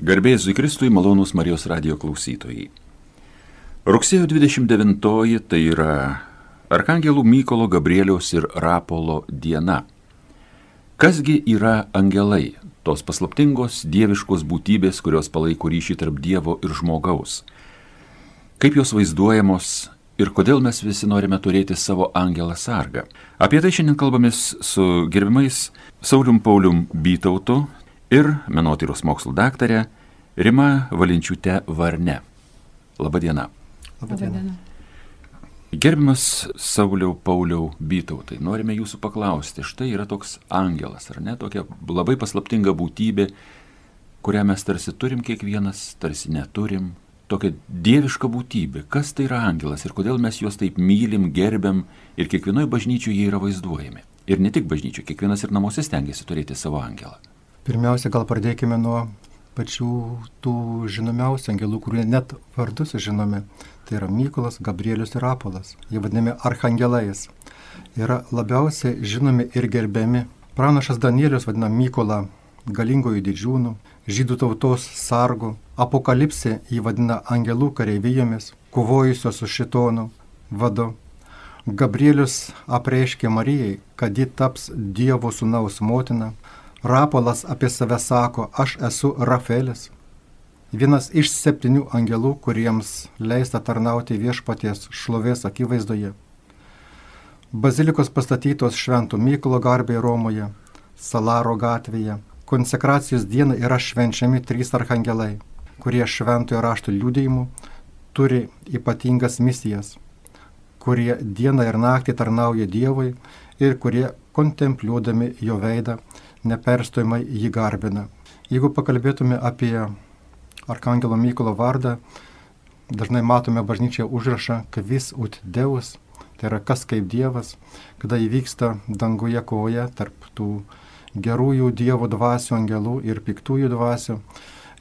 Garbėjus Zikristui malonus Marijos radio klausytojai. Rugsėjo 29 tai yra Arkangelų Mykolo, Gabrieliaus ir Rapolo diena. Kasgi yra angelai, tos paslaptingos dieviškos būtybės, kurios palaiko ryšį tarp Dievo ir žmogaus? Kaip jos vaizduojamos ir kodėl mes visi norime turėti savo angelą sargą? Apie tai šiandien kalbamės su gerbimais Saulium Paulium Bytautu, ir menotyros mokslų daktarė Rima Valinčiūtė Varne. Labadiena. Labadiena. Gerbimas Sauliau Pauliau Bytautai, norime jūsų paklausti, štai yra toks angelas, ar ne, tokia labai paslaptinga būtybė, kurią mes tarsi turim kiekvienas, tarsi neturim, tokia dieviška būtybė. Kas tai yra angelas ir kodėl mes juos taip mylim, gerbiam ir kiekvienoje bažnyčioje jie yra vaizduojami. Ir ne tik bažnyčioje, kiekvienas ir namuose stengiasi turėti savo angelą. Pirmiausia, gal pradėkime nuo pačių tų žinomiausių angelų, kurie net vardus žinome. Tai yra Mykolas, Gabrielius ir Apolas. Jie vadinami archangelais. Yra labiausiai žinomi ir gerbiami. Pranašas Danielius vadina Mykolą galingojų didžiūnų, žydų tautos sargu. Apokalipsė jį vadina angelų kareivijomis, kovojusios su šitonu vadu. Gabrielius apreiškė Marijai, kad ji taps Dievo sūnaus motina Rapolas apie save sako, aš esu Rafelis, vienas iš septynių angelų, kuriems leista tarnauti viešpaties šlovės akivaizdoje. Bazilikos pastatytos Švento Mykolo garbėje Romoje, Salaro gatvėje, konsekracijos dieną yra švenčiami trys arhangelai, kurie šventojo rašto liūdėjimu turi ypatingas misijas, kurie dieną ir naktį tarnauja Dievui ir kurie kontempliuodami jo veidą neperstojimai jį garbina. Jeigu pakalbėtume apie Arkangelo Mykolo vardą, dažnai matome bažnyčioje užrašą Kvis ut Deus, tai yra kas kaip Dievas, kada įvyksta danguje kovoje tarp tų gerųjų Dievo dvasių angelų ir piktųjų dvasių.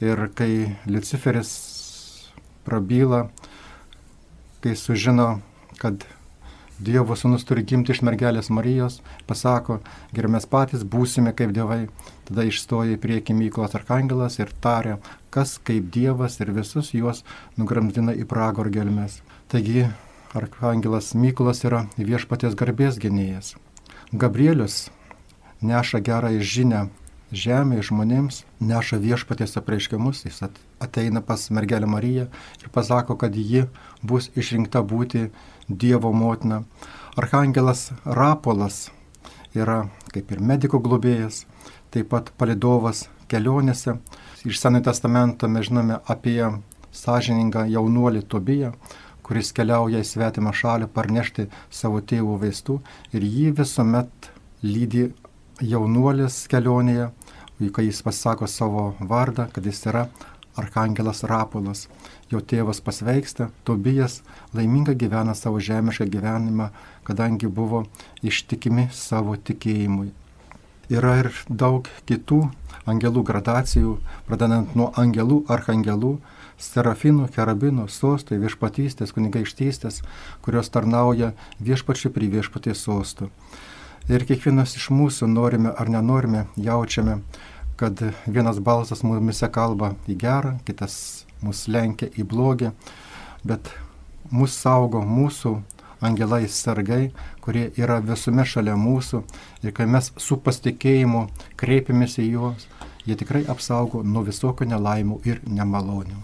Ir kai Luciferis prabyla, kai sužino, kad Dievo sūnus turi gimti iš mergelės Marijos, pasako, geriau mes patys būsime kaip dievai. Tada išstoja į priekį Mykolas Arkangelas ir taria, kas kaip Dievas ir visus juos nugramdina į pragaro gelmes. Taigi Arkangelas Mykolas yra viešpaties garbės gynėjas. Gabrielius neša gerą žinę žemėje žmonėms, neša viešpaties apreiškimus, jis ateina pas mergelę Mariją ir pasako, kad ji bus išrinkta būti Dievo motina. Arhangelas Rapolas yra kaip ir mediko globėjas, taip pat palidovas kelionėse. Iš Senojo testamento mes žinome apie sąžiningą jaunuolį Tobiją, kuris keliauja į svetimą šalį parnešti savo tėvų vaistų ir jį visuomet lydi jaunuolis kelionėje, kai jis pasako savo vardą, kad jis yra Arkangelas Rapolas jo tėvas pasveiksta, Tobijas laiminga gyvena savo žemišką gyvenimą, kadangi buvo ištikimi savo tikėjimui. Yra ir daug kitų angelų gradacijų, pradedant nuo angelų, archangelų, serafinų, kerabinų, sostai, viešpatystės, kunigaikštystės, kurios tarnauja viešpačiu prie viešpaties sostų. Ir kiekvienas iš mūsų norime ar nenorime, jaučiame, kad vienas balsas mumise kalba į gerą, kitas mus lenkia į blogį, bet mus saugo mūsų angelai sargai, kurie yra visume šalia mūsų ir kai mes su pasitikėjimu kreipiamės į juos, jie tikrai apsaugo nuo visokio nelaimų ir nemalonių.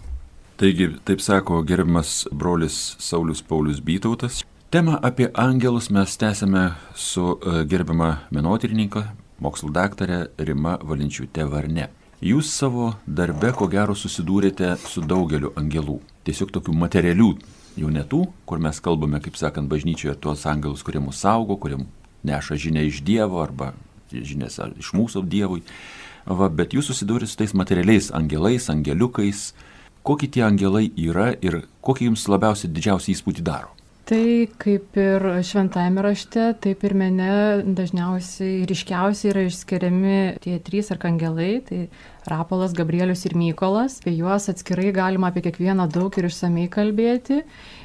Taigi, taip sako gerbiamas brolis Saulis Paulius Bytautas. Temą apie angelus mes tęsime su e, gerbiama menotyrininko, mokslo daktarė Rima Valinčiūtė Varne. Jūs savo darbe, ko gero, susidūrėte su daugeliu angelų. Tiesiog tokių materialių, jau netų, kur mes kalbame, kaip sakant, bažnyčioje tuos angelus, kurie mus saugo, kurie neša žinę iš Dievo arba žinės iš mūsų Dievui. Va, bet jūs susidūrėte su tais materialiais angelais, angeliukais. Kokie tie angelai yra ir kokį jums labiausiai didžiausią įspūdį daro? Tai kaip ir šventajame rašte, taip ir mene dažniausiai ryškiausiai yra išskiriami tie trys arkangelai, tai Rapolas, Gabrielius ir Mykolas. Apie juos atskirai galima apie kiekvieną daug ir išsamei kalbėti.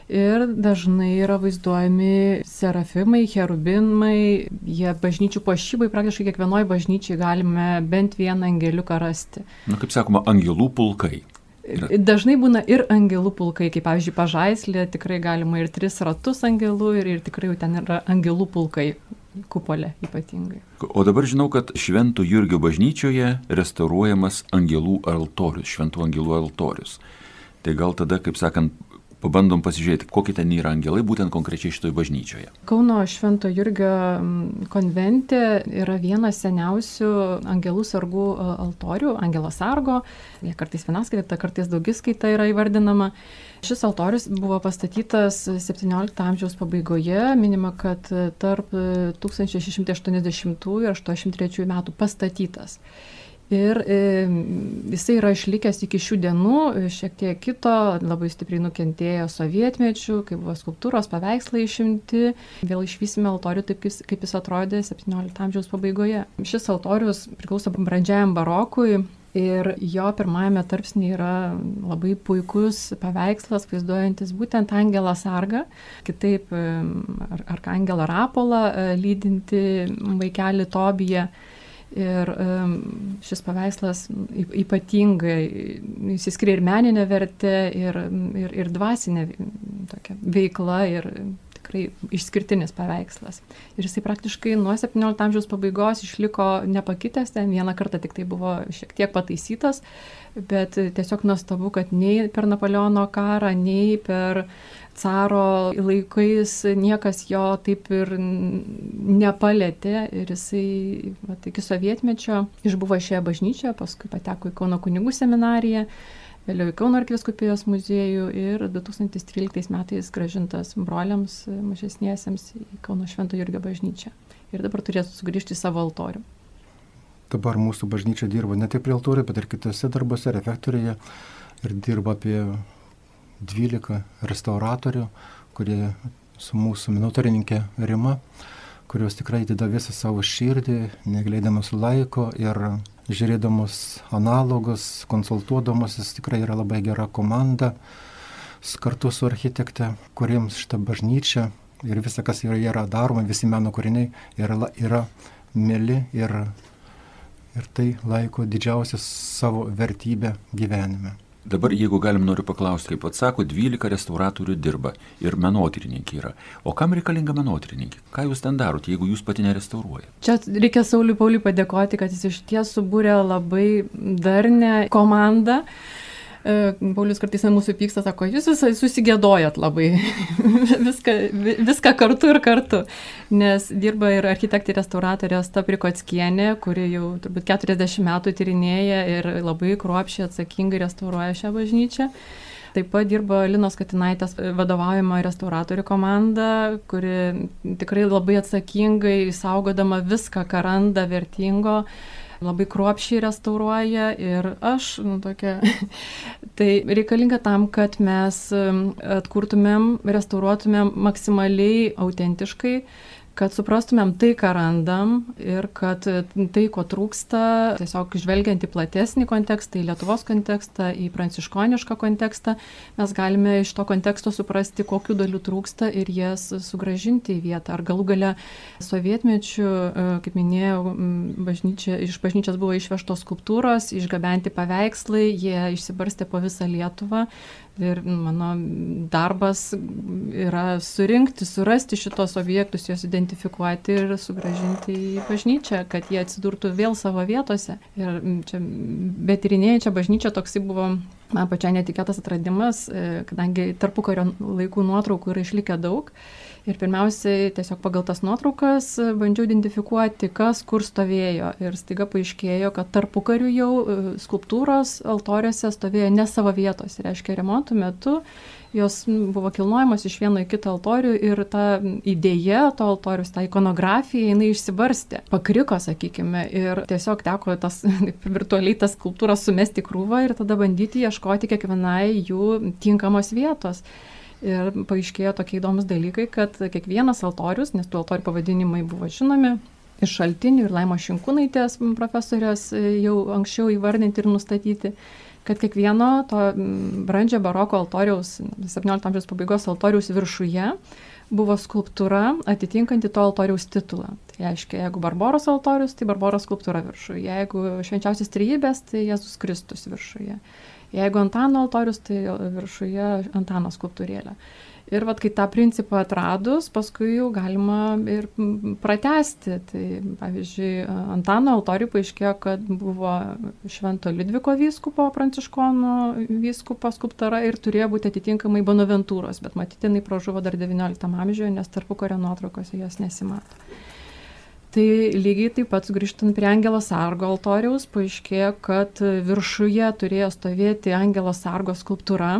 Ir dažnai yra vaizduojami serafimai, cherubinai, jie bažnyčių pašybai, praktiškai kiekvienoje bažnyčiai galime bent vieną angeliuką rasti. Na, kaip sakoma, angelų pulkai. Dažnai būna ir angelų pulkai, kaip pavyzdžiui, pažaislė, tikrai galima ir tris ratus angelų, ir, ir tikrai jau ten yra angelų pulkai kupolė ypatingai. O dabar žinau, kad Šventų Jurgio bažnyčioje restauruojamas angelų altorius, Šventų angelų altorius. Tai gal tada, kaip sakant, pabandom pasižiūrėti, kokie ten yra angelai, būtent konkrečiai šitoje bažnyčioje. Kauno Švento Jurgio konvente yra vienas seniausių angelų sargų altorių, Angelo sargo, jie kartais vienaskaita, kartais daugiskaita yra įvardinama. Šis altorius buvo pastatytas XVII amžiaus pabaigoje, minima, kad tarp 1680 ir 83 metų pastatytas. Ir e, jisai yra išlikęs iki šių dienų, šiek tiek kito, labai stipriai nukentėjo sovietmečių, kai buvo skulptūros, paveikslai išimti. Vėl išvysime altorių taip, kaip jis atrodė 17 amžiaus pabaigoje. Šis altorius priklauso brandžiajam barokui. Ir jo pirmajame tarpsnėje yra labai puikus paveikslas, vaizduojantis būtent Angelą Sargą, kitaip ar, ar Angelą Rapolą, e, lydinti vaikelį Tobiją. Ir šis paveikslas ypatingai įsiskiria ir meninė vertė, ir, ir, ir dvasinė tokia veikla, ir tikrai išskirtinis paveikslas. Ir jisai praktiškai nuo 17 amžiaus pabaigos išliko nepakitęs, ten vieną kartą tik tai buvo šiek tiek pataisytas, bet tiesiog nuostabu, kad nei per Napoleono karą, nei per caro laikais niekas jo taip ir nepalėtė ir jisai va, iki sovietmečio išbuvo šioje bažnyčioje, paskui pateko į Kauno kunigų seminariją, vėliau į Kauno arkiviskupijos muziejų ir 2013 metais gražintas broliams mažesniesiems į Kauno Švento Jurgio bažnyčią. Ir dabar turėtų sugrįžti į savo altorių. Dabar mūsų bažnyčia dirba ne tik prie altorių, bet ir kitose darbuose, refektorėje ir dirba apie 12 restauratorių, kurie su mūsų minotorininkė Rima, kurios tikrai atida visą savo širdį, negleidamas laiko ir žiūrėdamas analogus, konsultuodamas, tikrai yra labai gera komanda kartu su architekte, kuriems šitą bažnyčią ir visa, kas yra, yra daroma, visi meno kūriniai yra, yra mėly ir, ir tai laiko didžiausią savo vertybę gyvenime. Dabar, jeigu galim, noriu paklausti, kaip atsako, 12 restauratorių dirba ir menotyrininkai yra. O kam reikalinga menotyrininkė? Ką jūs ten darote, jeigu jūs pati nerestauruojate? Čia reikia Sauliui Pauliui padėkoti, kad jis iš ties subūrė labai darnę komandą. E, Paulius kartais mūsų pyksta, sako, jūs visai susigėdojat labai, viską, viską kartu ir kartu, nes dirba ir architektė restauratorė Staprikotskienė, kuri jau turbūt 40 metų tyrinėja ir labai kruopšiai atsakingai restauruoja šią bažnyčią. Taip pat dirba Linos Katinaitės vadovaujama restauratorių komanda, kuri tikrai labai atsakingai saugodama viską, ką randa vertingo, labai kruopšiai restauruoja ir aš, nu, tokia, tai reikalinga tam, kad mes atkurtumėm, restauruotumėm maksimaliai autentiškai kad suprastumėm tai, ką randam ir kad tai, ko trūksta, tiesiog žvelgiant į platesnį kontekstą, į Lietuvos kontekstą, į pranciškonišką kontekstą, mes galime iš to konteksto suprasti, kokiu dalių trūksta ir jas sugražinti į vietą. Ar galų gale sovietmečių, e, kaip minėjau, bažnyčia, iš bažnyčios buvo išvežtos skulptūros, išgabenti paveikslai, jie išsibarstė po visą Lietuvą Ir mano darbas yra surinkti, surasti šitos objektus, juos identifikuoti ir sugražinti į bažnyčią, kad jie atsidurtų vėl savo vietose. Ir čia, bet tyrinėjančia bažnyčia toksai buvo man pačiai netikėtas atradimas, e, kadangi tarpukario laikų nuotraukų yra išlikę daug. Ir pirmiausiai tiesiog pagal tas nuotraukas bandžiau identifikuoti, kas kur stovėjo. Ir staiga paaiškėjo, kad tarpu karių jau e, skulptūros altoriuose stovėjo ne savo vietose. Reiškia, remontų metu jos buvo kilnojamos iš vieno į kitą altorių ir ta idėja to altorius, ta ikonografija, jinai išsibarstė, pakriko, sakykime, ir tiesiog teko tas virtualiai tas skulptūras sumesti krūvą ir tada bandyti ieškoti kiekvienai jų tinkamos vietos. Ir paaiškėjo tokie įdomus dalykai, kad kiekvienas altorius, nes tų altorių pavadinimai buvo žinomi, iš šaltinių ir Laimo Šinkūnaitės profesorės e, jau anksčiau įvardinti ir nustatyti, kad kiekvieno to brandžio baroko altoriaus, 17 amžiaus pabaigos altoriaus viršuje buvo skulptūra atitinkanti to altoriaus titulą. Tai reiškia, jeigu Barboros altorius, tai Barboros skulptūra viršuje, jeigu švenčiausias trybės, tai Jėzus Kristus viršuje. Jeigu Antano altorius, tai viršuje Antano skulptūrėlė. Ir vat, kai tą principą atradus, paskui jau galima ir pratesti. Tai pavyzdžiui, Antano altoriui paaiškėjo, kad buvo Švento Lidviko vyskupo, pranciškono vyskupo skulptūra ir turėjo būti atitinkamai Bonaventūros, bet matyti, jinai pražuvo dar XIX amžiuje, nes tarpu kario nuotraukose jos nesimato. Tai lygiai taip pat grįžtant prie Angelo Sargo altoriaus, paaiškėjo, kad viršuje turėjo stovėti Angelo Sargo skulptūra,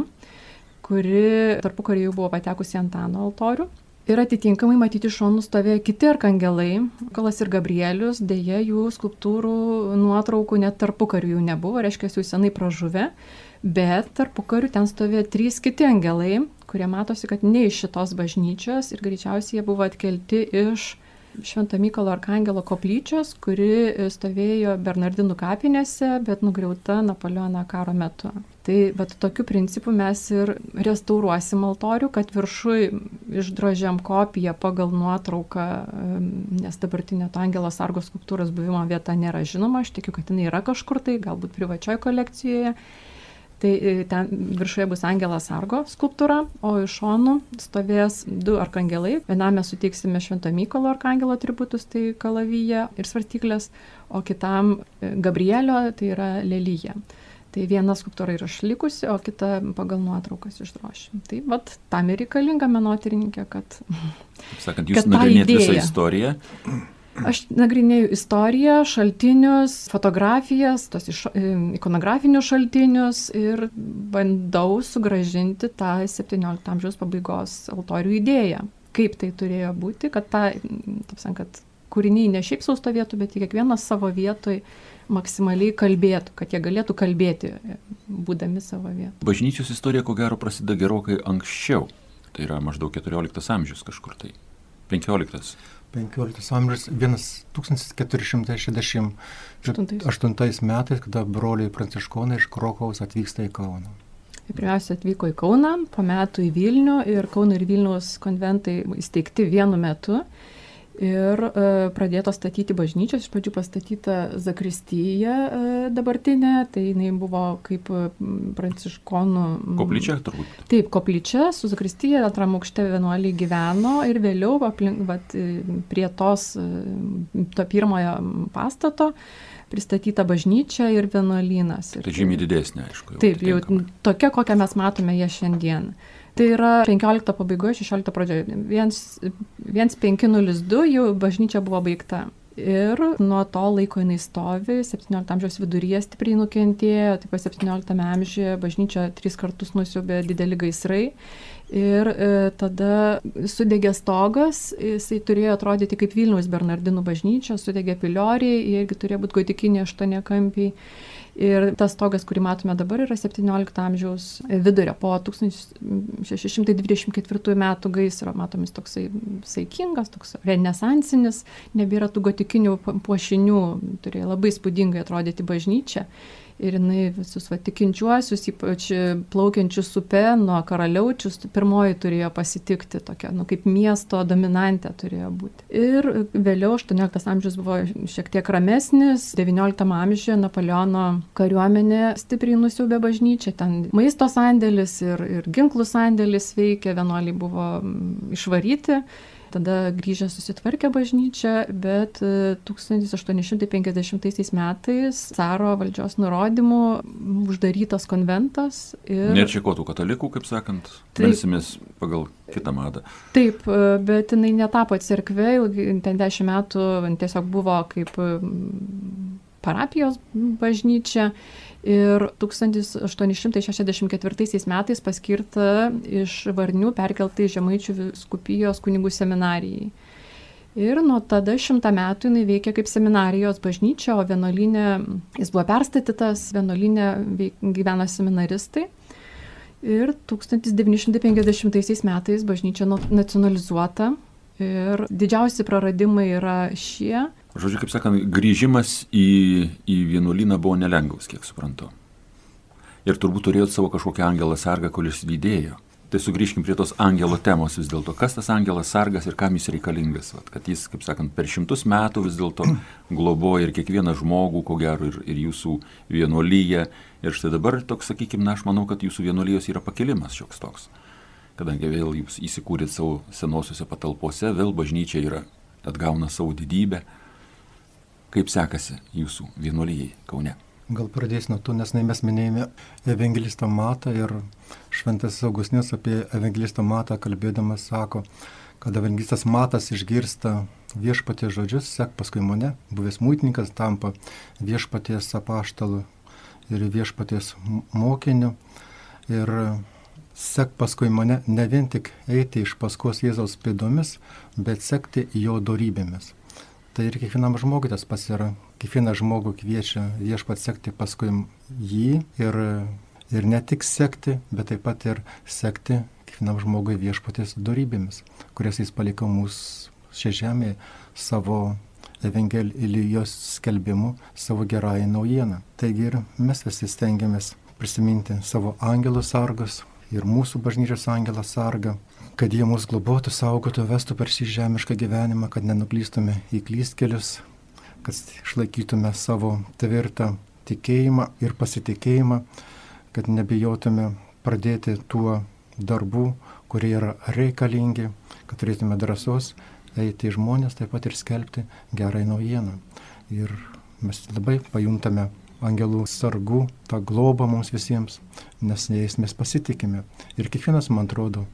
kuri tarpu karį jau buvo patekusi ant Antano altorių. Ir atitinkamai matyti šonų stovėjo kiti arkangelai, Kolas ir Gabrielius, dėja jų skulptūrų nuotraukų net tarpu karių jau nebuvo, reiškia, jau senai pražuvę, bet tarpu karių ten stovėjo trys kiti angelai, kurie matosi, kad ne iš šitos bažnyčios ir greičiausiai jie buvo atkelti iš Švento Mykolo Arkangelo koplyčios, kuri stovėjo Bernardinų kapinėse, bet nugriauta Napoleono karo metu. Tai bet tokiu principu mes ir restauruosim altorių, kad viršui išdrožiam kopiją pagal nuotrauką, nes dabartinė to Angelo Sargos skulptūros buvimo vieta nėra žinoma, aš tikiu, kad jinai yra kažkur tai, galbūt privačioje kolekcijoje. Tai e, ten viršuje bus Angelas Sargo skulptūra, o iš šonų stovės du arkangelai. Vienam mes suteiksime Švento Mykolo arkangelo atributus, tai kalavyje ir svarstyklės, o kitam e, Gabrielio, tai yra lelyje. Tai viena skulptūra yra išlikusi, o kita pagal nuotraukas išdrošim. Tai vat tam ir reikalinga menotyrininkė, kad... Sakant, jūs nagrinėjate visą istoriją. Aš nagrinėjau istoriją, šaltinius, fotografijas, tos iš, ikonografinius šaltinius ir bandau sugražinti tą 17 amžiaus pabaigos altorių idėją. Kaip tai turėjo būti, kad ta, taip sakant, kūriniai ne šiaip saustovėtų, bet kiekvienas savo vietoj maksimaliai kalbėtų, kad jie galėtų kalbėti, būdami savo vietoje. Bažnyčios istorija, ko gero, prasideda gerokai anksčiau. Tai yra maždaug 14 amžius kažkur tai. 15. 15 amžius 1468 metais, kada broliai pranciškonai iš Krokaus atvyksta į Kauną. Pirmiausia, atvyko į Kauną, po metų į Vilnių ir Kauno ir Vilniaus konventai įsteigti vienu metu ir e, pradėto statyti bažnyčios, iš pradžių pastatyta zakristyja e, dabartinė, tai jinai buvo kaip pranciškonų. Koplyčia turbūt. Taip, koplyčia su zakristyja, antram aukšte vienuoliai gyveno ir vėliau aplink, vat, prie tos, to pirmojo pastato pristatyta bažnyčia ir vienuolynas. Tai žymiai didesnė, aišku. Taip, jau tokia, kokią mes matome ją šiandien. Tai yra 15 pabaigoje, 16 pradžioje. 1502 jau bažnyčia buvo baigta. Ir nuo to laiko jinai stovi, 17 amžiaus viduryje stipriai nukentėjo, taip pat 17 amžiuje bažnyčia tris kartus nusiubė dideli gaisrai. Ir e, tada sudegė stogas, jisai turėjo atrodyti kaip Vilniaus Bernardinų bažnyčia, sudegė pilioriai, irgi turėjo būti gotikinė aštuoniakampiai. Ir tas stogas, kurį matome dabar, yra 17 amžiaus vidurio. Po 1624 metų gaisro matomis toksai saikingas, toks renesansinis, nebėra tų gotikinių puošinių, turėjo labai spūdingai atrodyti bažnyčia ir jinai visus va, tikinčiuosius, ypač plaukiančius upe nuo karaliaučius, pirmoji turėjo pasitikti tokia, nu, kaip miesto dominantė turėjo būti. Ir vėliau 18 amžius buvo šiek tiek ramesnis, 19 amžiuje Napoleono kariuomenė stipriai nusiaubė bažnyčią, ten maisto sandėlis ir, ir ginklų sandėlis veikė, vienuoliai buvo išvaryti tada grįžę susitvarkė bažnyčią, bet 1850 e, metais caro valdžios nurodymų uždarytas konventas. Ir... Nėra čia kotų katalikų, kaip sakant, melsimės pagal kitą madą. Taip, e, bet jinai netapo cerkvė, ten dešimt metų tiesiog buvo kaip parapijos bažnyčia ir 1864 metais paskirta iš Varnių perkelta į Žemaičių viskupijos kunigų seminarijai. Ir nuo tada šimtą metų jinai veikia kaip seminarijos bažnyčia, o vienolinė, jis buvo perstatytas, vienolinė gyvena seminaristai. Ir 1950 metais bažnyčia nacionalizuota ir didžiausi praradimai yra šie. Žodžiu, kaip sakant, grįžimas į, į vienuolyną buvo nelengvas, kiek suprantu. Ir turbūt turėjot savo kažkokią angelą sargą, kuris lydėjo. Tai sugrįžkim prie tos angelo temos vis dėlto. Kas tas angelas sargas ir kam jis reikalingas? Vat, kad jis, kaip sakant, per šimtus metų vis dėlto globoja ir kiekvieną žmogų, ko gero, ir, ir jūsų vienuolyje. Ir štai dabar toks, sakykime, na, aš manau, kad jūsų vienuolijos yra pakilimas šioks toks. Kadangi vėl jūs įsikūrėt savo senosiuose patalpose, vėl bažnyčia yra, atgauna savo didybę. Kaip sekasi jūsų vienuolyjei Kaune? Gal pradėsiu nuo to, nes mes minėjome evangelistą Matą ir šventas Augustinės apie evangelistą Matą kalbėdamas sako, kad evangelistas Matas išgirsta viešpaties žodžius, sek paskui mane, buvęs mūtininkas tampa viešpaties apaštalu ir viešpaties mokiniu ir sek paskui mane ne vien tik eiti iš paskos Jėzaus pėdomis, bet sekti jo darybėmis. Tai ir kiekvienam žmogui tas pas yra. Kiekvieną žmogų kviečia viešpat sekti paskui jį ir, ir ne tik sekti, bet taip pat ir sekti kiekvienam žmogui viešpatės darybėmis, kurias jis paliko mūsų šią žemę savo Evangelijos skelbimu, savo gerąją naujieną. Taigi ir mes visi stengiamės prisiminti savo angelų sargus ir mūsų bažnyčios angelą sargą, kad jie mus globotų, saugotų, vestų per šį žemišką gyvenimą, kad nenuklystume į klystkelius, kad išlaikytume savo tvirtą tikėjimą ir pasitikėjimą, kad nebijotume pradėti tuo darbų, kurie yra reikalingi, kad turėtume drąsos eiti į žmonės, taip pat ir skelbti gerai naujieną. Ir mes labai pajuntame angelų sargų, tą globą mums visiems, nes jais mes pasitikime. Ir kiekvienas, man atrodo,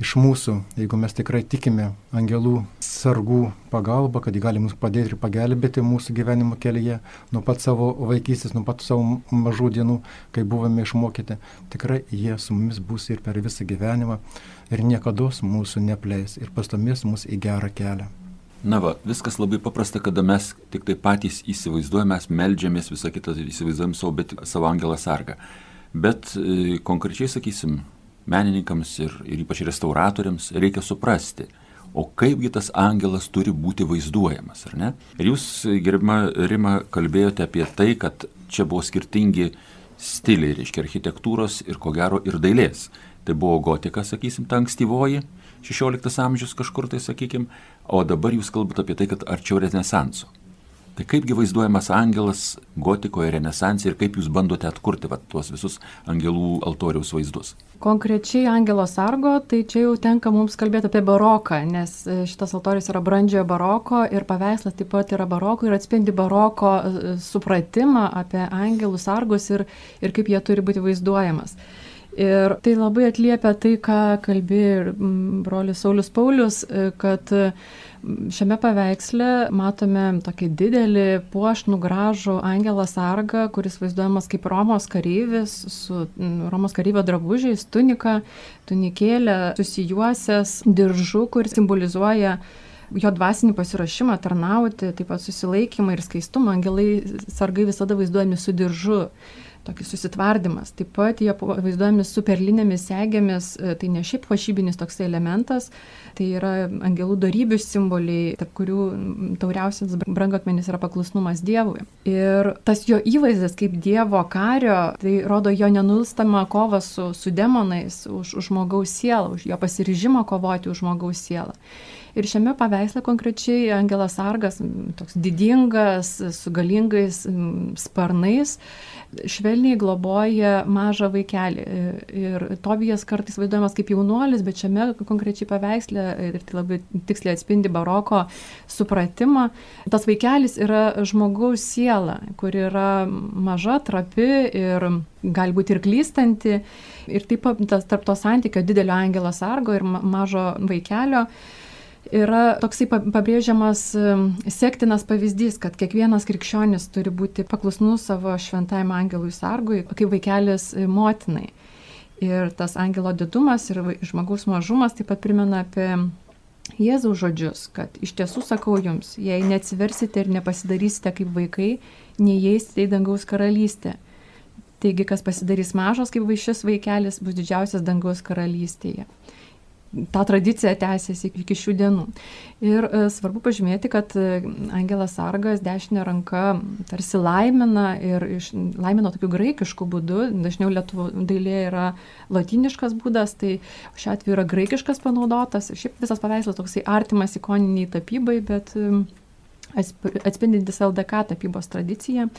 iš mūsų, jeigu mes tikrai tikime angelų sargų pagalba, kad jie gali mums padėti ir pagelbėti mūsų gyvenimo kelyje, nuo pat savo vaikystės, nuo pat savo mažų dienų, kai buvome išmokyti, tikrai jie su mumis bus ir per visą gyvenimą ir niekada mūsų nepleis ir pastumės mus į gerą kelią. Na va, viskas labai paprasta, kada mes tik tai patys įsivaizduojame, mes melžiamės, visą kitą įsivaizduojam savo, bet, savo angelą sargą. Bet e, konkrečiai, sakysim, menininkams ir, ir ypač restauratoriams reikia suprasti, o kaipgi tas angelas turi būti vaizduojamas, ar ne? Ir jūs, gerbima Rima, kalbėjote apie tai, kad čia buvo skirtingi stiliai, reiškia architektūros ir ko gero ir dailės. Tai buvo gotika, sakysim, ta ankstyvoji, 16 amžius kažkur tai, sakykim, o dabar jūs kalbate apie tai, kad arčiau renesanso. Tai kaipgi vaizduojamas angelas gotikoje, renesanse ir kaip jūs bandote atkurti va, tuos visus angelų altoriaus vaizdus? Konkrečiai angelo sargo, tai čia jau tenka mums kalbėti apie baroką, nes e, šitas altorius yra brandžiojo baroko ir paveikslas taip pat yra baroko ir atspindi baroko e, supratimą apie angelų sargus ir, ir kaip jie turi būti vaizduojamas. Ir tai labai atliepia tai, ką kalbėjo ir brolius Saulis Paulius, e, kad šiame paveiksle matome tokį didelį, puošnų gražų angelą sargą, kuris vaizduojamas kaip Romos kareivis su Romos kareivio drabužiais, tunika, tunikėlė, susijuosęs diržu, kuris simbolizuoja jo dvasinį pasirašymą tarnauti, taip pat susilaikymą ir skaistumą. Angelai sargai visada vaizduojami su diržu tokį susitvardymas. Taip pat jie vaizduojami su perlinėmis segėmis, e, tai ne šiaip pašybinis toks elementas, tai yra angelų darybių simboliai, tarp kurių tauriausias brangakmenis yra paklusnumas Dievui. Ir tas jo įvaizdis kaip Dievo kario, tai rodo jo nenulstamą kovą su, su demonais už, už žmogaus sielą, už jo pasiryžimą kovoti už žmogaus sielą. Ir šiame paveiksle konkrečiai Angelas Sargas, toks didingas, su galingais sparnais, švelniai globoja mažą vaikelį. Ir Tobijas kartais vaizduojamas kaip jaunuolis, bet šiame konkrečiai paveiksle, ir tai labai tiksliai atspindi baroko supratimą, tas vaikelis yra žmogaus siela, kur yra maža, trapi ir gali būti ir klystanti. Ir taip pat tarp to santykio didelio angelo sargo ir mažo vaikelio yra toksai pabrėžiamas sektinas pavyzdys, kad kiekvienas krikščionis turi būti paklusnus savo šventajam angelui sargui, kaip vaikelis motinai. Ir tas angelo didumas ir žmogaus mažumas taip pat primena apie Jėzaus žodžius, kad iš tiesų sakau jums, jei neatsiversite ir nepasidarysite kaip vaikai, neįeisite į dangaus karalystę. Taigi, kas pasidarys mažas kaip šis vaikelis, bus didžiausias dangaus karalystėje ta tradicija tęsiasi iki šių dienų. Ir e, svarbu pažymėti, kad e, Angelas Sargas dešinė ranka tarsi laimina ir iš, laimino tokiu graikišku būdu, dažniau lietuvo dailė yra latiniškas būdas, tai šiuo atveju yra graikiškas panaudotas. Šiaip visas paveikslas toksai artimas ikoniniai tapybai, bet e, atspindintis LDK tapybos tradiciją.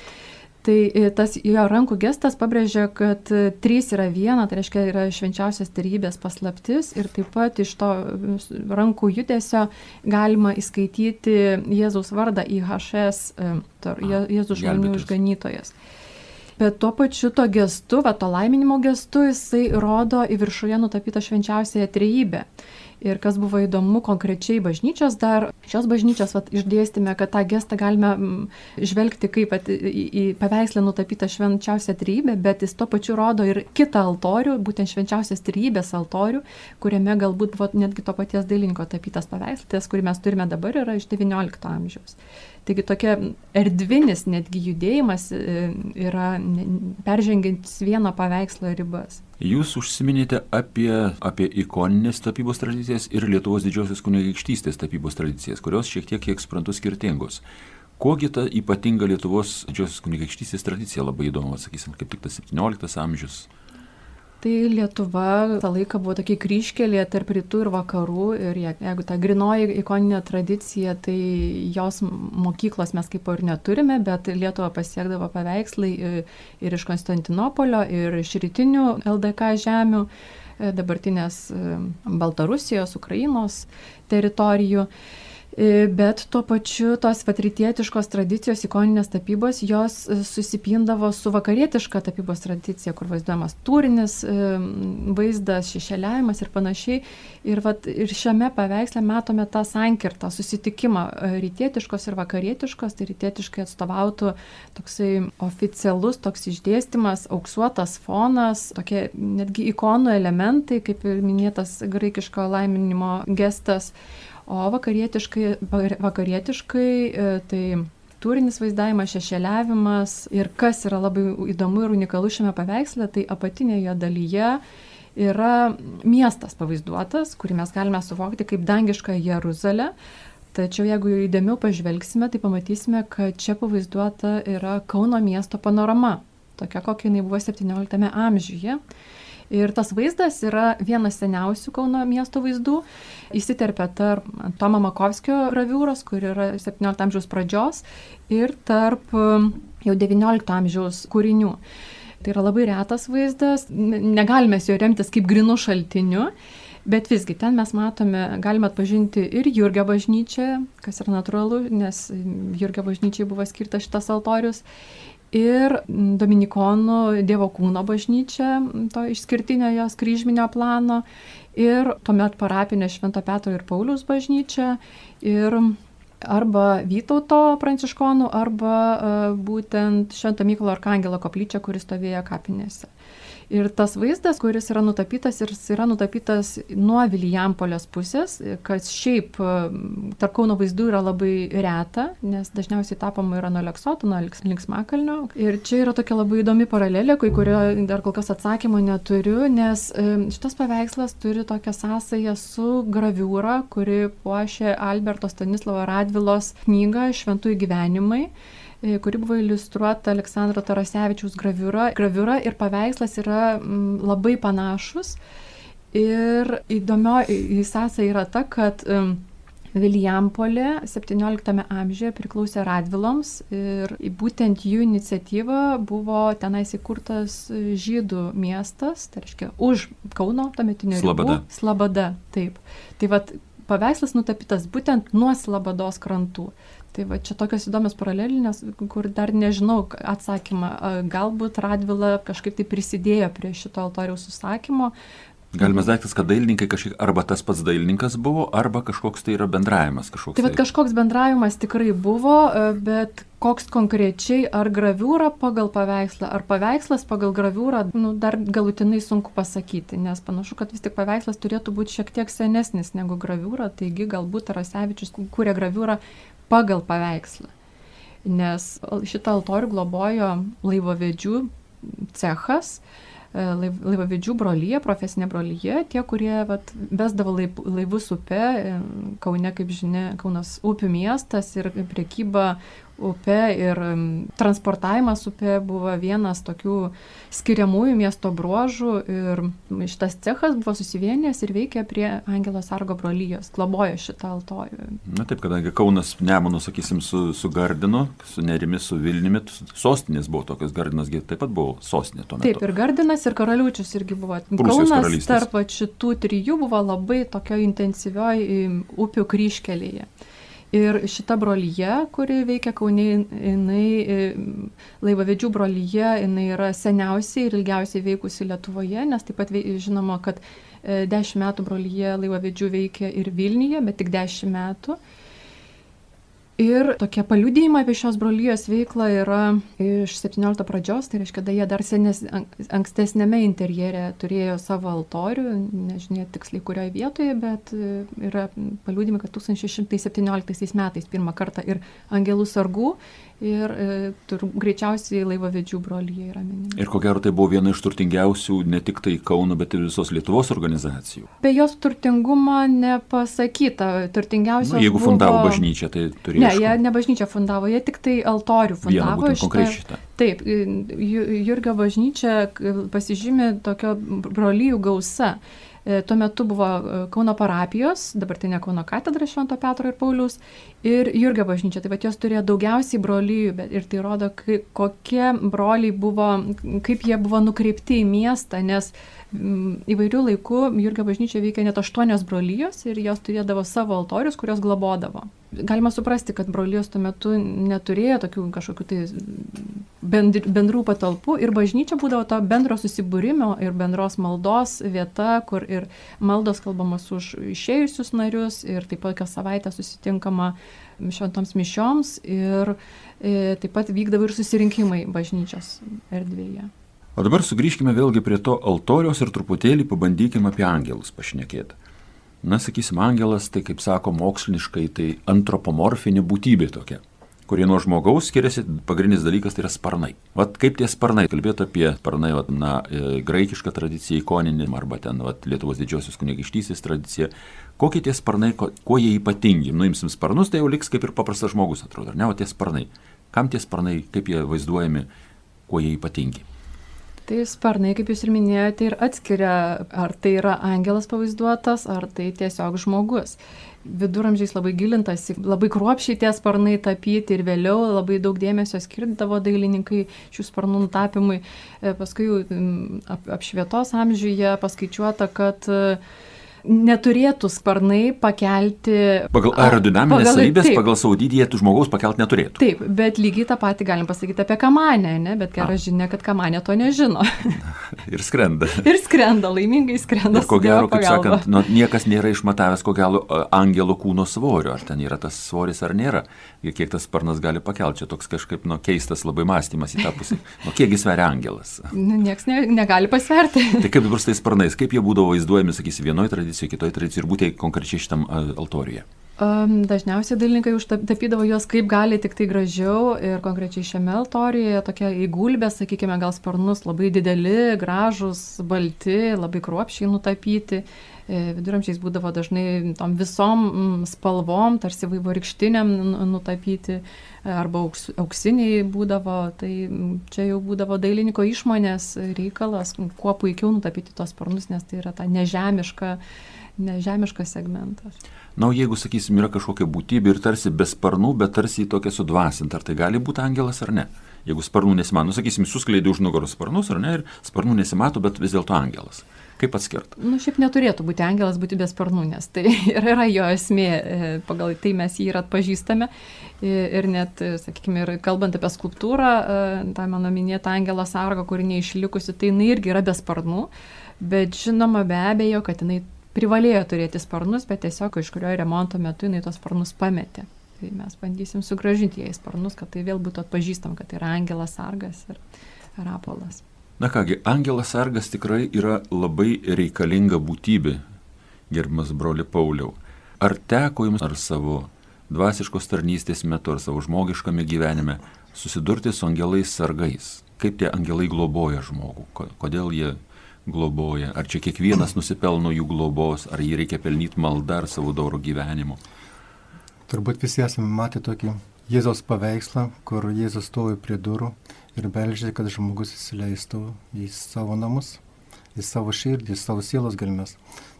Tai e, tas jo rankų gestas pabrėžia, kad e, trys yra viena, tai reiškia yra švenčiausias tarybės paslaptis ir taip pat iš to rankų judesio galima įskaityti Jėzaus vardą IHS, e, Jėzus žmonių išganytojas. Bet tuo pačiu to gestu, va, to laiminimo gestu, jisai rodo į viršuje nutapytą švenčiausiąją trejybę. Ir kas buvo įdomu konkrečiai bažnyčios dar, šios bažnyčios vat, išdėstėme, kad tą gestą galime mm, žvelgti kaip at, į, į paveikslę nutapytą švenčiausią trybę, bet jis tuo pačiu rodo ir kitą altorių, būtent švenčiausias trybės altorių, kuriame galbūt buvo netgi to paties dailininko tapytas paveikslas, kurį mes turime dabar, yra iš XIX amžiaus. Taigi tokia erdvinis netgi judėjimas e, yra peržengiantis vieno paveikslo ribas. Jūs užsiminėte apie, apie ikoninės tapybos tradicijas ir Lietuvos didžiosios kunigaikštystės tapybos tradicijas, kurios šiek tiek, kiek suprantu, skirtingos. Kogi ta ypatinga Lietuvos didžiosios kunigaikštystės tradicija labai įdomu, sakysim, kaip tik tas 17 amžius. Tai Lietuva tą laiką buvo tokia kryškelė tarp rytų ir vakarų ir jeigu ta grinoji ikoninė tradicija, tai jos mokyklos mes kaip ir neturime, bet Lietuva pasiekdavo paveikslai ir iš Konstantinopolio, ir iš rytinių LDK žemių e, dabartinės e, Baltarusijos, Ukrainos teritorijų. E, bet tuo pačiu tos vatrytietiškos tradicijos, ikoninės tapybos, jos e, susipindavo su vakarietiška tapybos tradicija, kur vaizduojamas turinis e, vaizdas, šešėliavimas ir panašiai. Ir, vat, ir šiame paveiksle matome tą sankirtą, susitikimą rytietiškos ir vakarietiškos, tai rytietiškai atstovautų toksai oficialus toks išdėstymas, auksuotas fonas, tokie netgi ikonų elementai, kaip ir minėtas graikiško laiminimo gestas O vakarietiškai, vakarietiškai e, tai turinis vaizdavimas, šešėliavimas ir kas yra labai įdomu ir unikalu šiame paveiksle, tai apatinėje dalyje yra miestas pavaizduotas, kurį mes galime suvokti kaip dangišką Jeruzalę. Tačiau jeigu įdėmiau pažvelgsime, tai pamatysime, kad čia pavaizduota yra Kauno miesto panorama, tokia kokia jinai buvo 17 amžiuje. Ir tas vaizdas yra vienas seniausių Kauno miesto vaizdų. Įsiterpia tarp Tomo Makovskio graviūros, kur yra 17 amžiaus pradžios, ir tarp um, jau 19 amžiaus kūrinių. Tai yra labai retas vaizdas, negalime jo remtis kaip grinų šaltiniu. Bet visgi ten mes matome, galime atpažinti ir Jurgio bažnyčią, kas yra natūralu, nes Jurgio bažnyčiai buvo skirtas šitas altorius ir Dominikonų Dievo kūno bažnyčia, to išskirtinio jos kryžminio plano, ir tuomet parapinė Švento Petro ir Paulius bažnyčia, ir arba Vytauto pranciškonų, arba uh, būtent Švento Mykolo Arkangelo koplyčia, kuris stovėjo kapinėse. Ir tas vaizdas, kuris yra nutapytas, ir jis yra nutapytas nuo Vilijampolės pusės, kas šiaip tarp Kauno vaizdų yra labai reta, nes dažniausiai tapoma yra nuo Leksoto, nuo Linksmakalnio. Ir čia yra tokia labai įdomi paralelė, kai kurio dar kol kas atsakymo neturiu, nes šitas paveikslas turi tokią sąsąją su graviūra, kuri puošia Alberto Stanislavo Radvilos knygą Šventųjų gyvenimai. E, kuri buvo iliustruota Aleksandro Tarasevičiaus graviūra. Graviūra ir paveikslas yra mm, labai panašus. Ir įdomio sąsaja yra ta, kad Vilijampolė 17 amžiuje priklausė Radviloms ir būtent jų iniciatyva buvo tenais įkurtas žydų miestas, tai reiškia už Kauno tuometinio Slabada. Ribų, Slabada, taip. Tai vad paveikslas nutapytas būtent nuo Slabados krantų. Tai va čia tokios įdomios paralelinės, kur dar nežinau atsakymą. Galbūt Radvila kažkaip tai prisidėjo prie šito altoriaus užsakymo. Galimas daiktas, kad dailininkai kažkiek arba tas pats dailininkas buvo, arba kažkoks tai yra bendravimas. Kažkoks tai, tai kažkoks bendravimas tikrai buvo, bet koks konkrečiai ar graviūra pagal paveikslą, ar paveikslas pagal graviūrą, nu, dar galutinai sunku pasakyti, nes panašu, kad vis tik paveikslas turėtų būti šiek tiek senesnis negu graviūra, taigi galbūt Tarasevičius kūrė graviūrą pagal paveikslą. Nes šitą altorių globojo laivovedžių cechas, e, laivavedžių brolyje, profesinė brolyje, tie, kurie vat, vesdavo laivus upe, e, Kaune, kaip žinia, Kaunas upių miestas ir priekyba upe ir transportavimas upe buvo vienas tokių skiriamųjų miesto bruožų ir šitas cechas buvo susivienijęs ir veikė prie Angelo Sargo brolyjos, globojo šitą altorių. Na taip, kadangi Kaunas Nemunų, sakysim, su, su Gardinu, su Nerimi, su Vilniumi, sostinės buvo tokios, Gardinas taip pat buvo sostinė tuo metu. Taip, ir Gardinas, ir Karaliučius irgi buvo. Prūsijos Kaunas tarp šitų trijų buvo labai tokio intensyvioj upių kryškelėje. Ir šita brolyje, kuri veikia Kaunė, jinai, e, laivavedžių brolyje, jinai yra seniausiai ir ilgiausiai veikusi Lietuvoje, nes taip pat žinoma, kad 10 e, metų brolyje laivavedžių veikia ir Vilniuje, bet tik 10 metų. Ir tokie paliudėjimai apie šios brolyjos veiklą yra iš 17 pradžios, tai reiškia, kad jie dar senes, ankstesnėme interjere turėjo savo altorių, nežinia tiksliai kurioje vietoje, bet e, yra paliudėjimai, kad 1617 metais pirmą kartą ir angelų sargų ir e, tur, greičiausiai laivavedžių brolyje yra minima. Ir ko gero tai buvo viena iš turtingiausių ne tik tai Kauno, bet ir visos Lietuvos organizacijų. Apie jos turtingumą nepasakyta. Turtingiausios. Nu, jeigu buvo... fundavo bažnyčią, tai turėjo. Ne, jie ne bažnyčią fundavo, jie tik tai altorių fundavo. Vieną, konkrečiai šitą. Taip, Jurgio bažnyčia pasižymė tokio brolyjų gausa. E, tuo metu buvo e, Kauno parapijos, dabartinė Kauno katedra Švento Petro ir Paulius ir Jurgio bažnyčia. Tai vad jos turėjo daugiausiai brolyjų ir tai rodo, kokie broliai buvo, kaip jie buvo nukreipti į miestą, nes įvairių laikų Jurgio bažnyčia veikia net aštuonios brolyjos ir jos turėdavo savo altorius, kurios globodavo galima suprasti, kad brolijos tuo metu neturėjo tokių kažkokių tai bendrų patalpų ir bažnyčia būdavo to bendro susibūrimo ir bendros maldos vieta, kur ir maldos kalbamos už išėjusius narius ir taip pat kas savaitę susitinkama šventoms mišioms ir e, taip pat vykdavo ir susirinkimai bažnyčios erdvėje. O dabar sugrįžkime vėlgi prie to altoriaus ir truputėlį pabandykime apie angelus pašnekėti. Na, sakysim, angelas, tai kaip sako moksliškai, tai antropomorfinė būtybė tokia, kurie nuo žmogaus skiriasi, pagrindinis dalykas tai yra sparnai. Vat kaip tie sparnai, kalbėti apie sparnai, vat, na, e, graikišką tradiciją, ikoninį, arba ten vat, Lietuvos didžiosios kunigaikštystės tradicija, kokie tie sparnai, ko, kuo jie ypatingi. Nuimsim sparnus, tai jau liks kaip ir paprastas žmogus, atrodo, ar ne, o tie sparnai. Kam tie sparnai, kaip jie vaizduojami, kuo jie ypatingi. Tai sparnai, kaip jūs ir minėjote, ir atskiria, ar tai yra angelas pavaizduotas, ar tai tiesiog žmogus. Viduramžiais labai gilintasi, labai kruopšiai tie sparnai tapyti ir vėliau labai daug dėmesio skirdavo dailininkai šių sparnų nutapimui. E, paskui apšvietos amžiuje paskaičiuota, kad neturėtų sparnai pakelti. Pagal aerodinaminės savybės, pagal savo dydį žmogaus pakelti neturėtų. Taip, bet lygiai tą patį galim pasakyti apie kamanę, ne? bet gera žinia, kad kamanė to nežino. ir skrenda. ir skrenda, laimingai skrenda. Ir ko gero, kaip sakant, nu, niekas nėra išmatavęs, ko gero, angelo kūno svorio, ar ten yra tas svoris ar nėra, ir kiek tas sparnas gali pakelti. Čia toks kažkaip nu, keistas labai mąstymas į tą pusę. Nu, kiekgi sveria angelas? Nu, Niekas ne, negali pasverti. tai kaip dabar su tais sparnais, kaip jie būdavo vaizduojami, sakysi, vienoje tradicijoje tradicijai, kitoje tradicijai ir būtent konkrečiai šitam altoriuje? Dažniausiai dailininkai užtapydavo juos kaip gali tik tai gražiau ir konkrečiai šiame altorijoje tokia įgulbė, sakykime, gal sparnus labai dideli, gražus, balti, labai kruopšiai nutapyti. E, viduramžiais būdavo dažnai tom visom spalvom, tarsi vaivorykštiniam nutapyti arba auks, auksiniai būdavo, tai čia jau būdavo dailininko išmonės reikalas, kuo puikiau nutapyti tos sparnus, nes tai yra ta nežemiška, nežemiškas segmentas. Na, jeigu, sakysim, yra kažkokia būtybė ir tarsi be sparnų, bet tarsi tokia sudvasinta, ar tai gali būti angelas ar ne? Jeigu sparnų nesimato, nu, sakysim, suskleidė už nugaros sparnus ar ne, ir sparnų nesimato, bet vis dėlto angelas. Kaip atskirti? Nu, šiaip neturėtų būti angelas būti be sparnų, nes tai yra jo esmė, e, pagal tai mes jį ir atpažįstame. Ir net, sakykime, ir kalbant apie skulptūrą, e, tą mano minėtą Angelą Sargą, kuri neišlikusi, tai jinai irgi yra be sparnų, bet žinoma be abejo, kad jinai privalėjo turėti sparnus, bet tiesiog iš kurio remonto metu jinai tos sparnus pametė. Tai mes bandysim sugražinti jai sparnus, kad tai vėl būtų atpažįstam, kad tai yra Angelas Sargas ir Rapolas. Na kągi, Angelas Sargas tikrai yra labai reikalinga būtybė, gerbimas broli Pauliau. Ar teko jums ar savo dvasiškos tarnystės metu ar savo žmogiškame gyvenime susidurti su angelais sargais. kaip tie angelai globoja žmogų, kodėl jie globoja, ar čia kiekvienas nusipelno jų globos, ar jį reikia pelnyti maldą ar savo dauro gyvenimu. Turbūt visi esame matę tokį Jėzos paveikslą, kur Jėzus stovi prie durų ir beldžia, kad žmogus įsileistų į savo namus, į savo širdį, į savo sielos gelmes.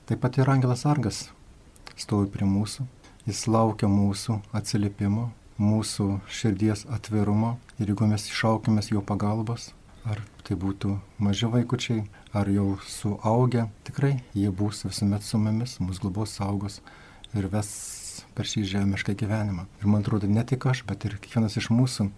Taip pat ir Angelas Argas stovi prie mūsų, jis laukia mūsų atsiliepimo, mūsų širdies atvirumo ir jeigu mes išaukimės jo pagalbos, ar tai būtų maži vaikučiai, ar jau suaugę, tikrai jie bus visuomet su mumis, mūsų globos saugos ir ves per šį žemišką gyvenimą. Ir man atrodo, ne tik aš, bet ir kiekvienas iš mūsų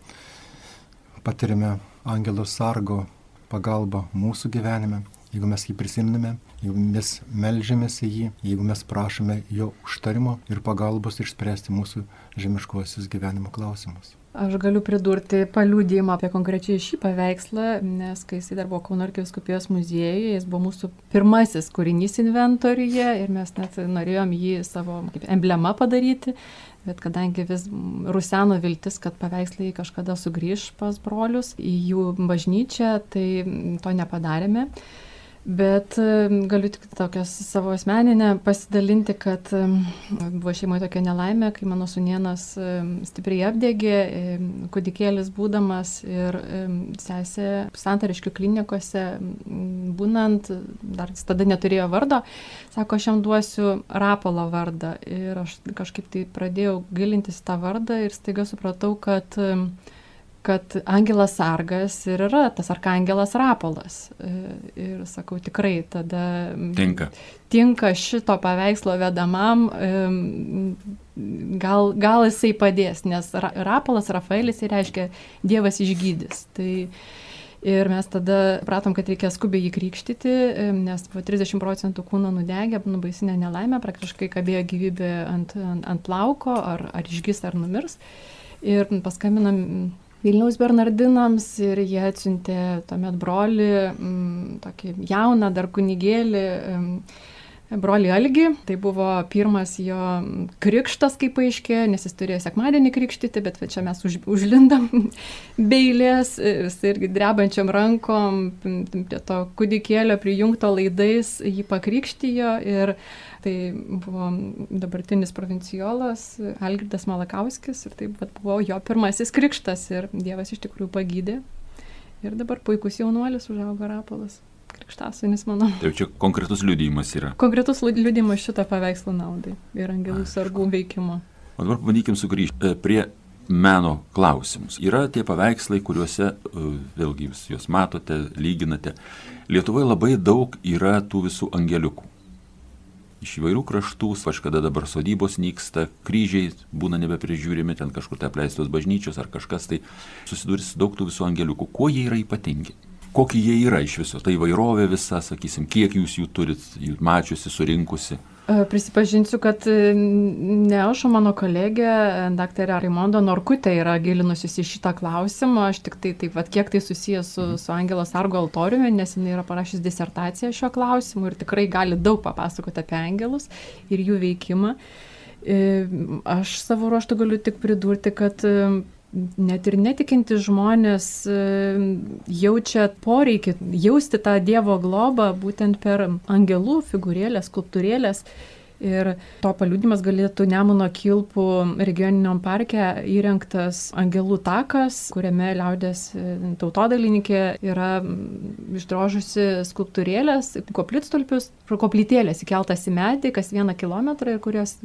patirime angelo sargo pagalbą mūsų gyvenime, jeigu mes jį prisimname, jeigu mes melžiamės į jį, jeigu mes prašome jo užtarimo ir pagalbos išspręsti mūsų žemiškuosius gyvenimo klausimus. Aš galiu pridurti paliūdėjimą apie konkrečiai šį paveikslą, nes kai jisai dar buvo Kauno arkiviskupijos muziejuje, jis buvo mūsų pirmasis kūrinys inventoriuje ir mes net norėjom jį savo kaip emblemą padaryti, bet kadangi vis ruseno viltis, kad paveikslai kažkada sugrįž pas brolius į jų bažnyčią, tai to nepadarėme. Bet galiu tik tokias savo asmeninę pasidalinti, kad buvo šeimoje tokia nelaimė, kai mano sunienas stipriai apdegė, kudikėlis būdamas ir sesė santariškių klinikose būnant, dar jis tada neturėjo vardo, sako, aš jam duosiu Rapolo vardą. Ir aš kažkaip tai pradėjau gilintis tą vardą ir staiga supratau, kad kad angelas sargas ir yra tas arkangelas rapolas. E, ir sakau, tikrai tada. Tinka. Tinka šito paveikslo vedamam, gal, gal jisai padės, nes rapolas, Rafaelis, reiškia Dievas išgydys. Tai, Ir mes tada pratom, kad reikia skubiai jį krikštyti, nes 30 procentų kūno nudegė, nubaisinė nelaimė, praktiškai kabėjo gyvybė ant, ant, ant plauko, ar, ar išgis, ar numirs. Ir paskambinam Vilniaus Bernardinams ir jie atsiuntė tuomet broli, m, mm, tokį jauną dar kunigėlį, m, broli Algi. Tai buvo pirmas jo krikštas, kaip paaiškėjo, nes jis turėjo sekmadienį krikštyti, bet čia mes už, užlindam beilės, jis irgi drebančiam rankom, prie to kudikėlio prijungto laidais jį pakrikštijo ir tai buvo dabartinis provincijolas Algirdas Malakauskis ir tai buvo jo pirmasis krikštas ir Dievas iš tikrųjų pagydė. Ir dabar puikus jaunuolis užaugo Rapolas. Krikštasunis, manau. Tai čia konkretus liudijimas yra. Konkretus liudijimas šito paveikslo naudai ir angelų sargų veikimo. O dabar pabandykim sugrįžti e, prie meno klausimus. Yra tie paveikslai, kuriuose, e, vėlgi jūs juos matote, lyginate. Lietuvoje labai daug yra tų visų angeliukų iš įvairių kraštų, kažkada dabar sodybos nyksta, kryžiai būna nebeprižiūrimi, ten kažkur tai apleistos bažnyčios ar kažkas, tai susidurs daug tų visų angeliukų. Kuo jie yra ypatingi? Kokie jie yra iš viso? Tai įvairovė visa, sakysim, kiek jūs jų turit, jų mačiusi, surinkusi? E, prisipažinsiu, kad e, ne aš, o mano kolegė, e, daktarė Raimondo Norkutė yra gilinusis į šitą klausimą. Aš tik tai, taip pat, kiek tai susijęs su, mhm. su Angelos Argo altoriumi, nes jinai yra parašęs disertaciją šio klausimu ir tikrai gali daug papasakoti apie angelus ir jų veikimą. Aš savo ruoštų galiu tik pridurti, kad net ir netikinti žmonės jaučia poreikį jausti tą Dievo globą būtent per angelų figūrėlės, skulptūrėlės. Ir to paliūdimas galėtų Nemuno Kilpų regioniniam parke įrengtas angelų takas, kuriame liaudės e, tautodailininkė yra išdrožusi skulptūrėlės, koplytstulpius, koplytėlės įkeltas į medį kas vieną kilometrą ir kurios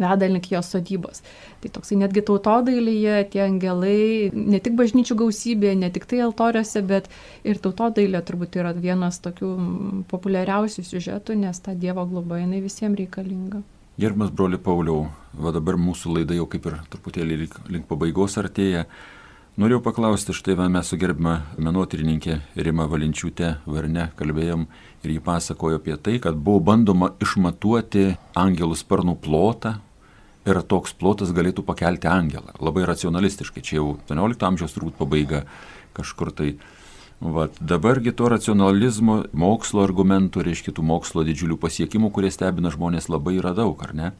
veda link jos sodybos. Tai toksai netgi tautodailėje tie angelai, ne tik bažnyčių gausybė, ne tik tai altoriuose, bet ir tautodailė turbūt yra vienas tokių populiariausių siužetų, nes ta Dievo globa jinai visiems reikalinga. Gerbiamas broli Pauliau, va dabar mūsų laida jau kaip ir truputėlį link, link pabaigos artėja. Norėjau paklausti, štai mes su gerbima menotyrininkė Rima Valinčiūtė Varne kalbėjom ir ji pasakojo apie tai, kad buvo bandoma išmatuoti angelų sparnų plotą ir toks plotas galėtų pakelti angelą. Labai racionalistiškai, čia jau 18 amžiaus turbūt pabaiga kažkur tai. Vat, dabargi to racionalizmo, mokslo argumentų, reiškia tų mokslo didžiulių pasiekimų, kurie stebina žmonės labai yra daug, ar ne?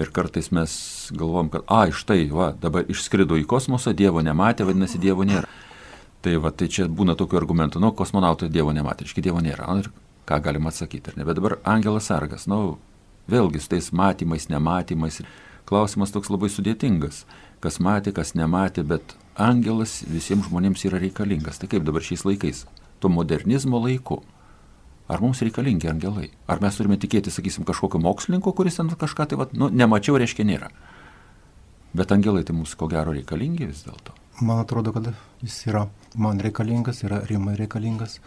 Ir kartais mes galvom, kad, a, štai, va, dabar išskrido į kosmosą, Dievo nematė, vadinasi, Dievo nėra. Tai va, tai čia būna tokių argumentų, nu, kosmonautai Dievo nematė, iški Dievo nėra. Ir ką galima atsakyti, ar ne? Bet dabar Angelas Sargas, nu, vėlgi su tais matymais, nematymais. Klausimas toks labai sudėtingas. Kas matė, kas nematė, bet Angelas visiems žmonėms yra reikalingas. Tai kaip dabar šiais laikais, tuo modernizmo laiku. Ar mums reikalingi angelai? Ar mes turime tikėti, sakysim, kažkokio mokslininko, kuris ten kažką tai, va, nu, nemačiau, reiškia nėra. Bet angelai tai mums ko gero reikalingi vis dėlto. Man atrodo, kad jis yra man reikalingas, yra rimai reikalingas,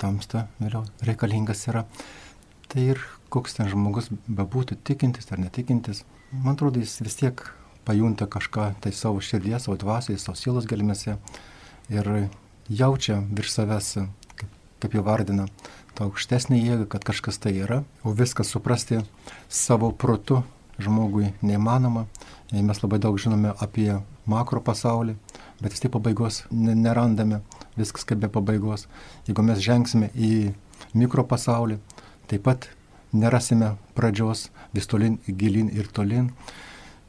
tamsta vėliau reikalingas yra. Tai ir koks ten žmogus bebūtų, tikintis ar netikintis, man atrodo, jis vis tiek pajunta kažką tai savo širdies, savo dvasiai, savo sielos gelmėse ir jaučia virš savęs, kaip, kaip jau vardina, tą aukštesnį jėgą, kad kažkas tai yra, o viską suprasti savo protu žmogui neįmanoma. Mes labai daug žinome apie makro pasaulį, bet vis tiek pabaigos nerandame, viskas kaip be pabaigos. Jeigu mes žengsime į mikro pasaulį, taip pat nerasime pradžios vis tolin, gilin ir tolin.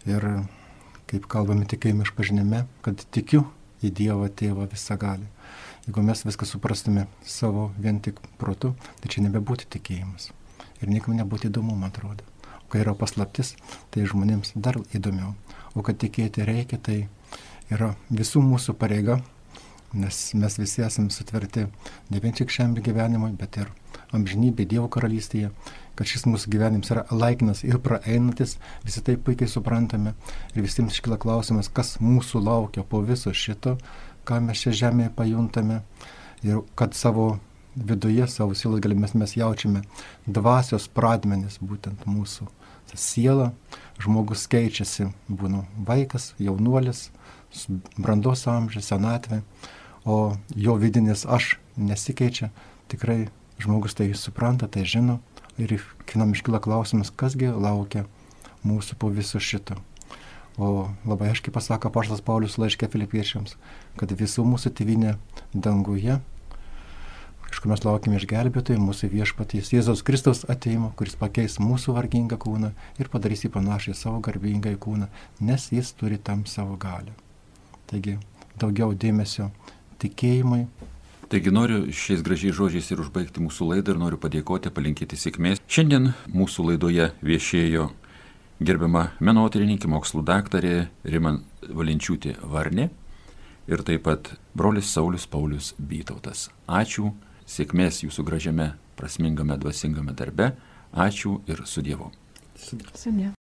Ir kaip kalbame tikėjime išpažinime, kad tikiu į Dievą Tėvą visą gali. Jeigu mes viską suprastume savo vien tik protu, tai čia nebebūtų tikėjimas. Ir niekam nebūtų įdomu, man atrodo. O kai yra paslaptis, tai žmonėms dar įdomiau. O kad tikėti reikia, tai yra visų mūsų pareiga, nes mes visi esame sutverti ne vien tik šiam gyvenimui, bet ir amžinybė Dievo karalystėje, kad šis mūsų gyvenimas yra laikinas ir praeinantis, visi tai puikiai suprantame. Ir visiems iškyla klausimas, kas mūsų laukia po viso šito, ką mes čia žemėje pajuntame. Ir kad savo viduje, savo sielos galimės mes jaučiame dvasios pradmenis, būtent mūsų siela, žmogus keičiasi, būna vaikas, jaunuolis, brandos amžius, senatvė, o jo vidinis aš nesikeičia, tikrai žmogus tai supranta, tai žino ir kinam iškyla klausimas, kasgi laukia mūsų po viso šito. O labai aiškiai pasako Paštas Paulius laiškė filipiečiams, kad visų mūsų tėvinė danguje Aišku, mes laukime išgelbėtojų, mūsų viešpatys Jėzaus Kristaus ateimo, kuris pakeis mūsų vargingą kūną ir padarys jį panašiai savo garbingą kūną, nes jis turi tam savo galę. Taigi daugiau dėmesio tikėjimui. Taigi noriu šiais gražiais žodžiais ir užbaigti mūsų laidą ir noriu padėkoti, palinkėti sėkmės. Šiandien mūsų laidoje viešėjo gerbiama menotyrininkė, mokslų daktarė Riman Valinčiūtė Varnė ir taip pat brolis Saulis Paulius Bytautas. Ačiū sėkmės jūsų gražiame, prasmingame, dvasingame darbe. Ačiū ir su Dievu. Sudė.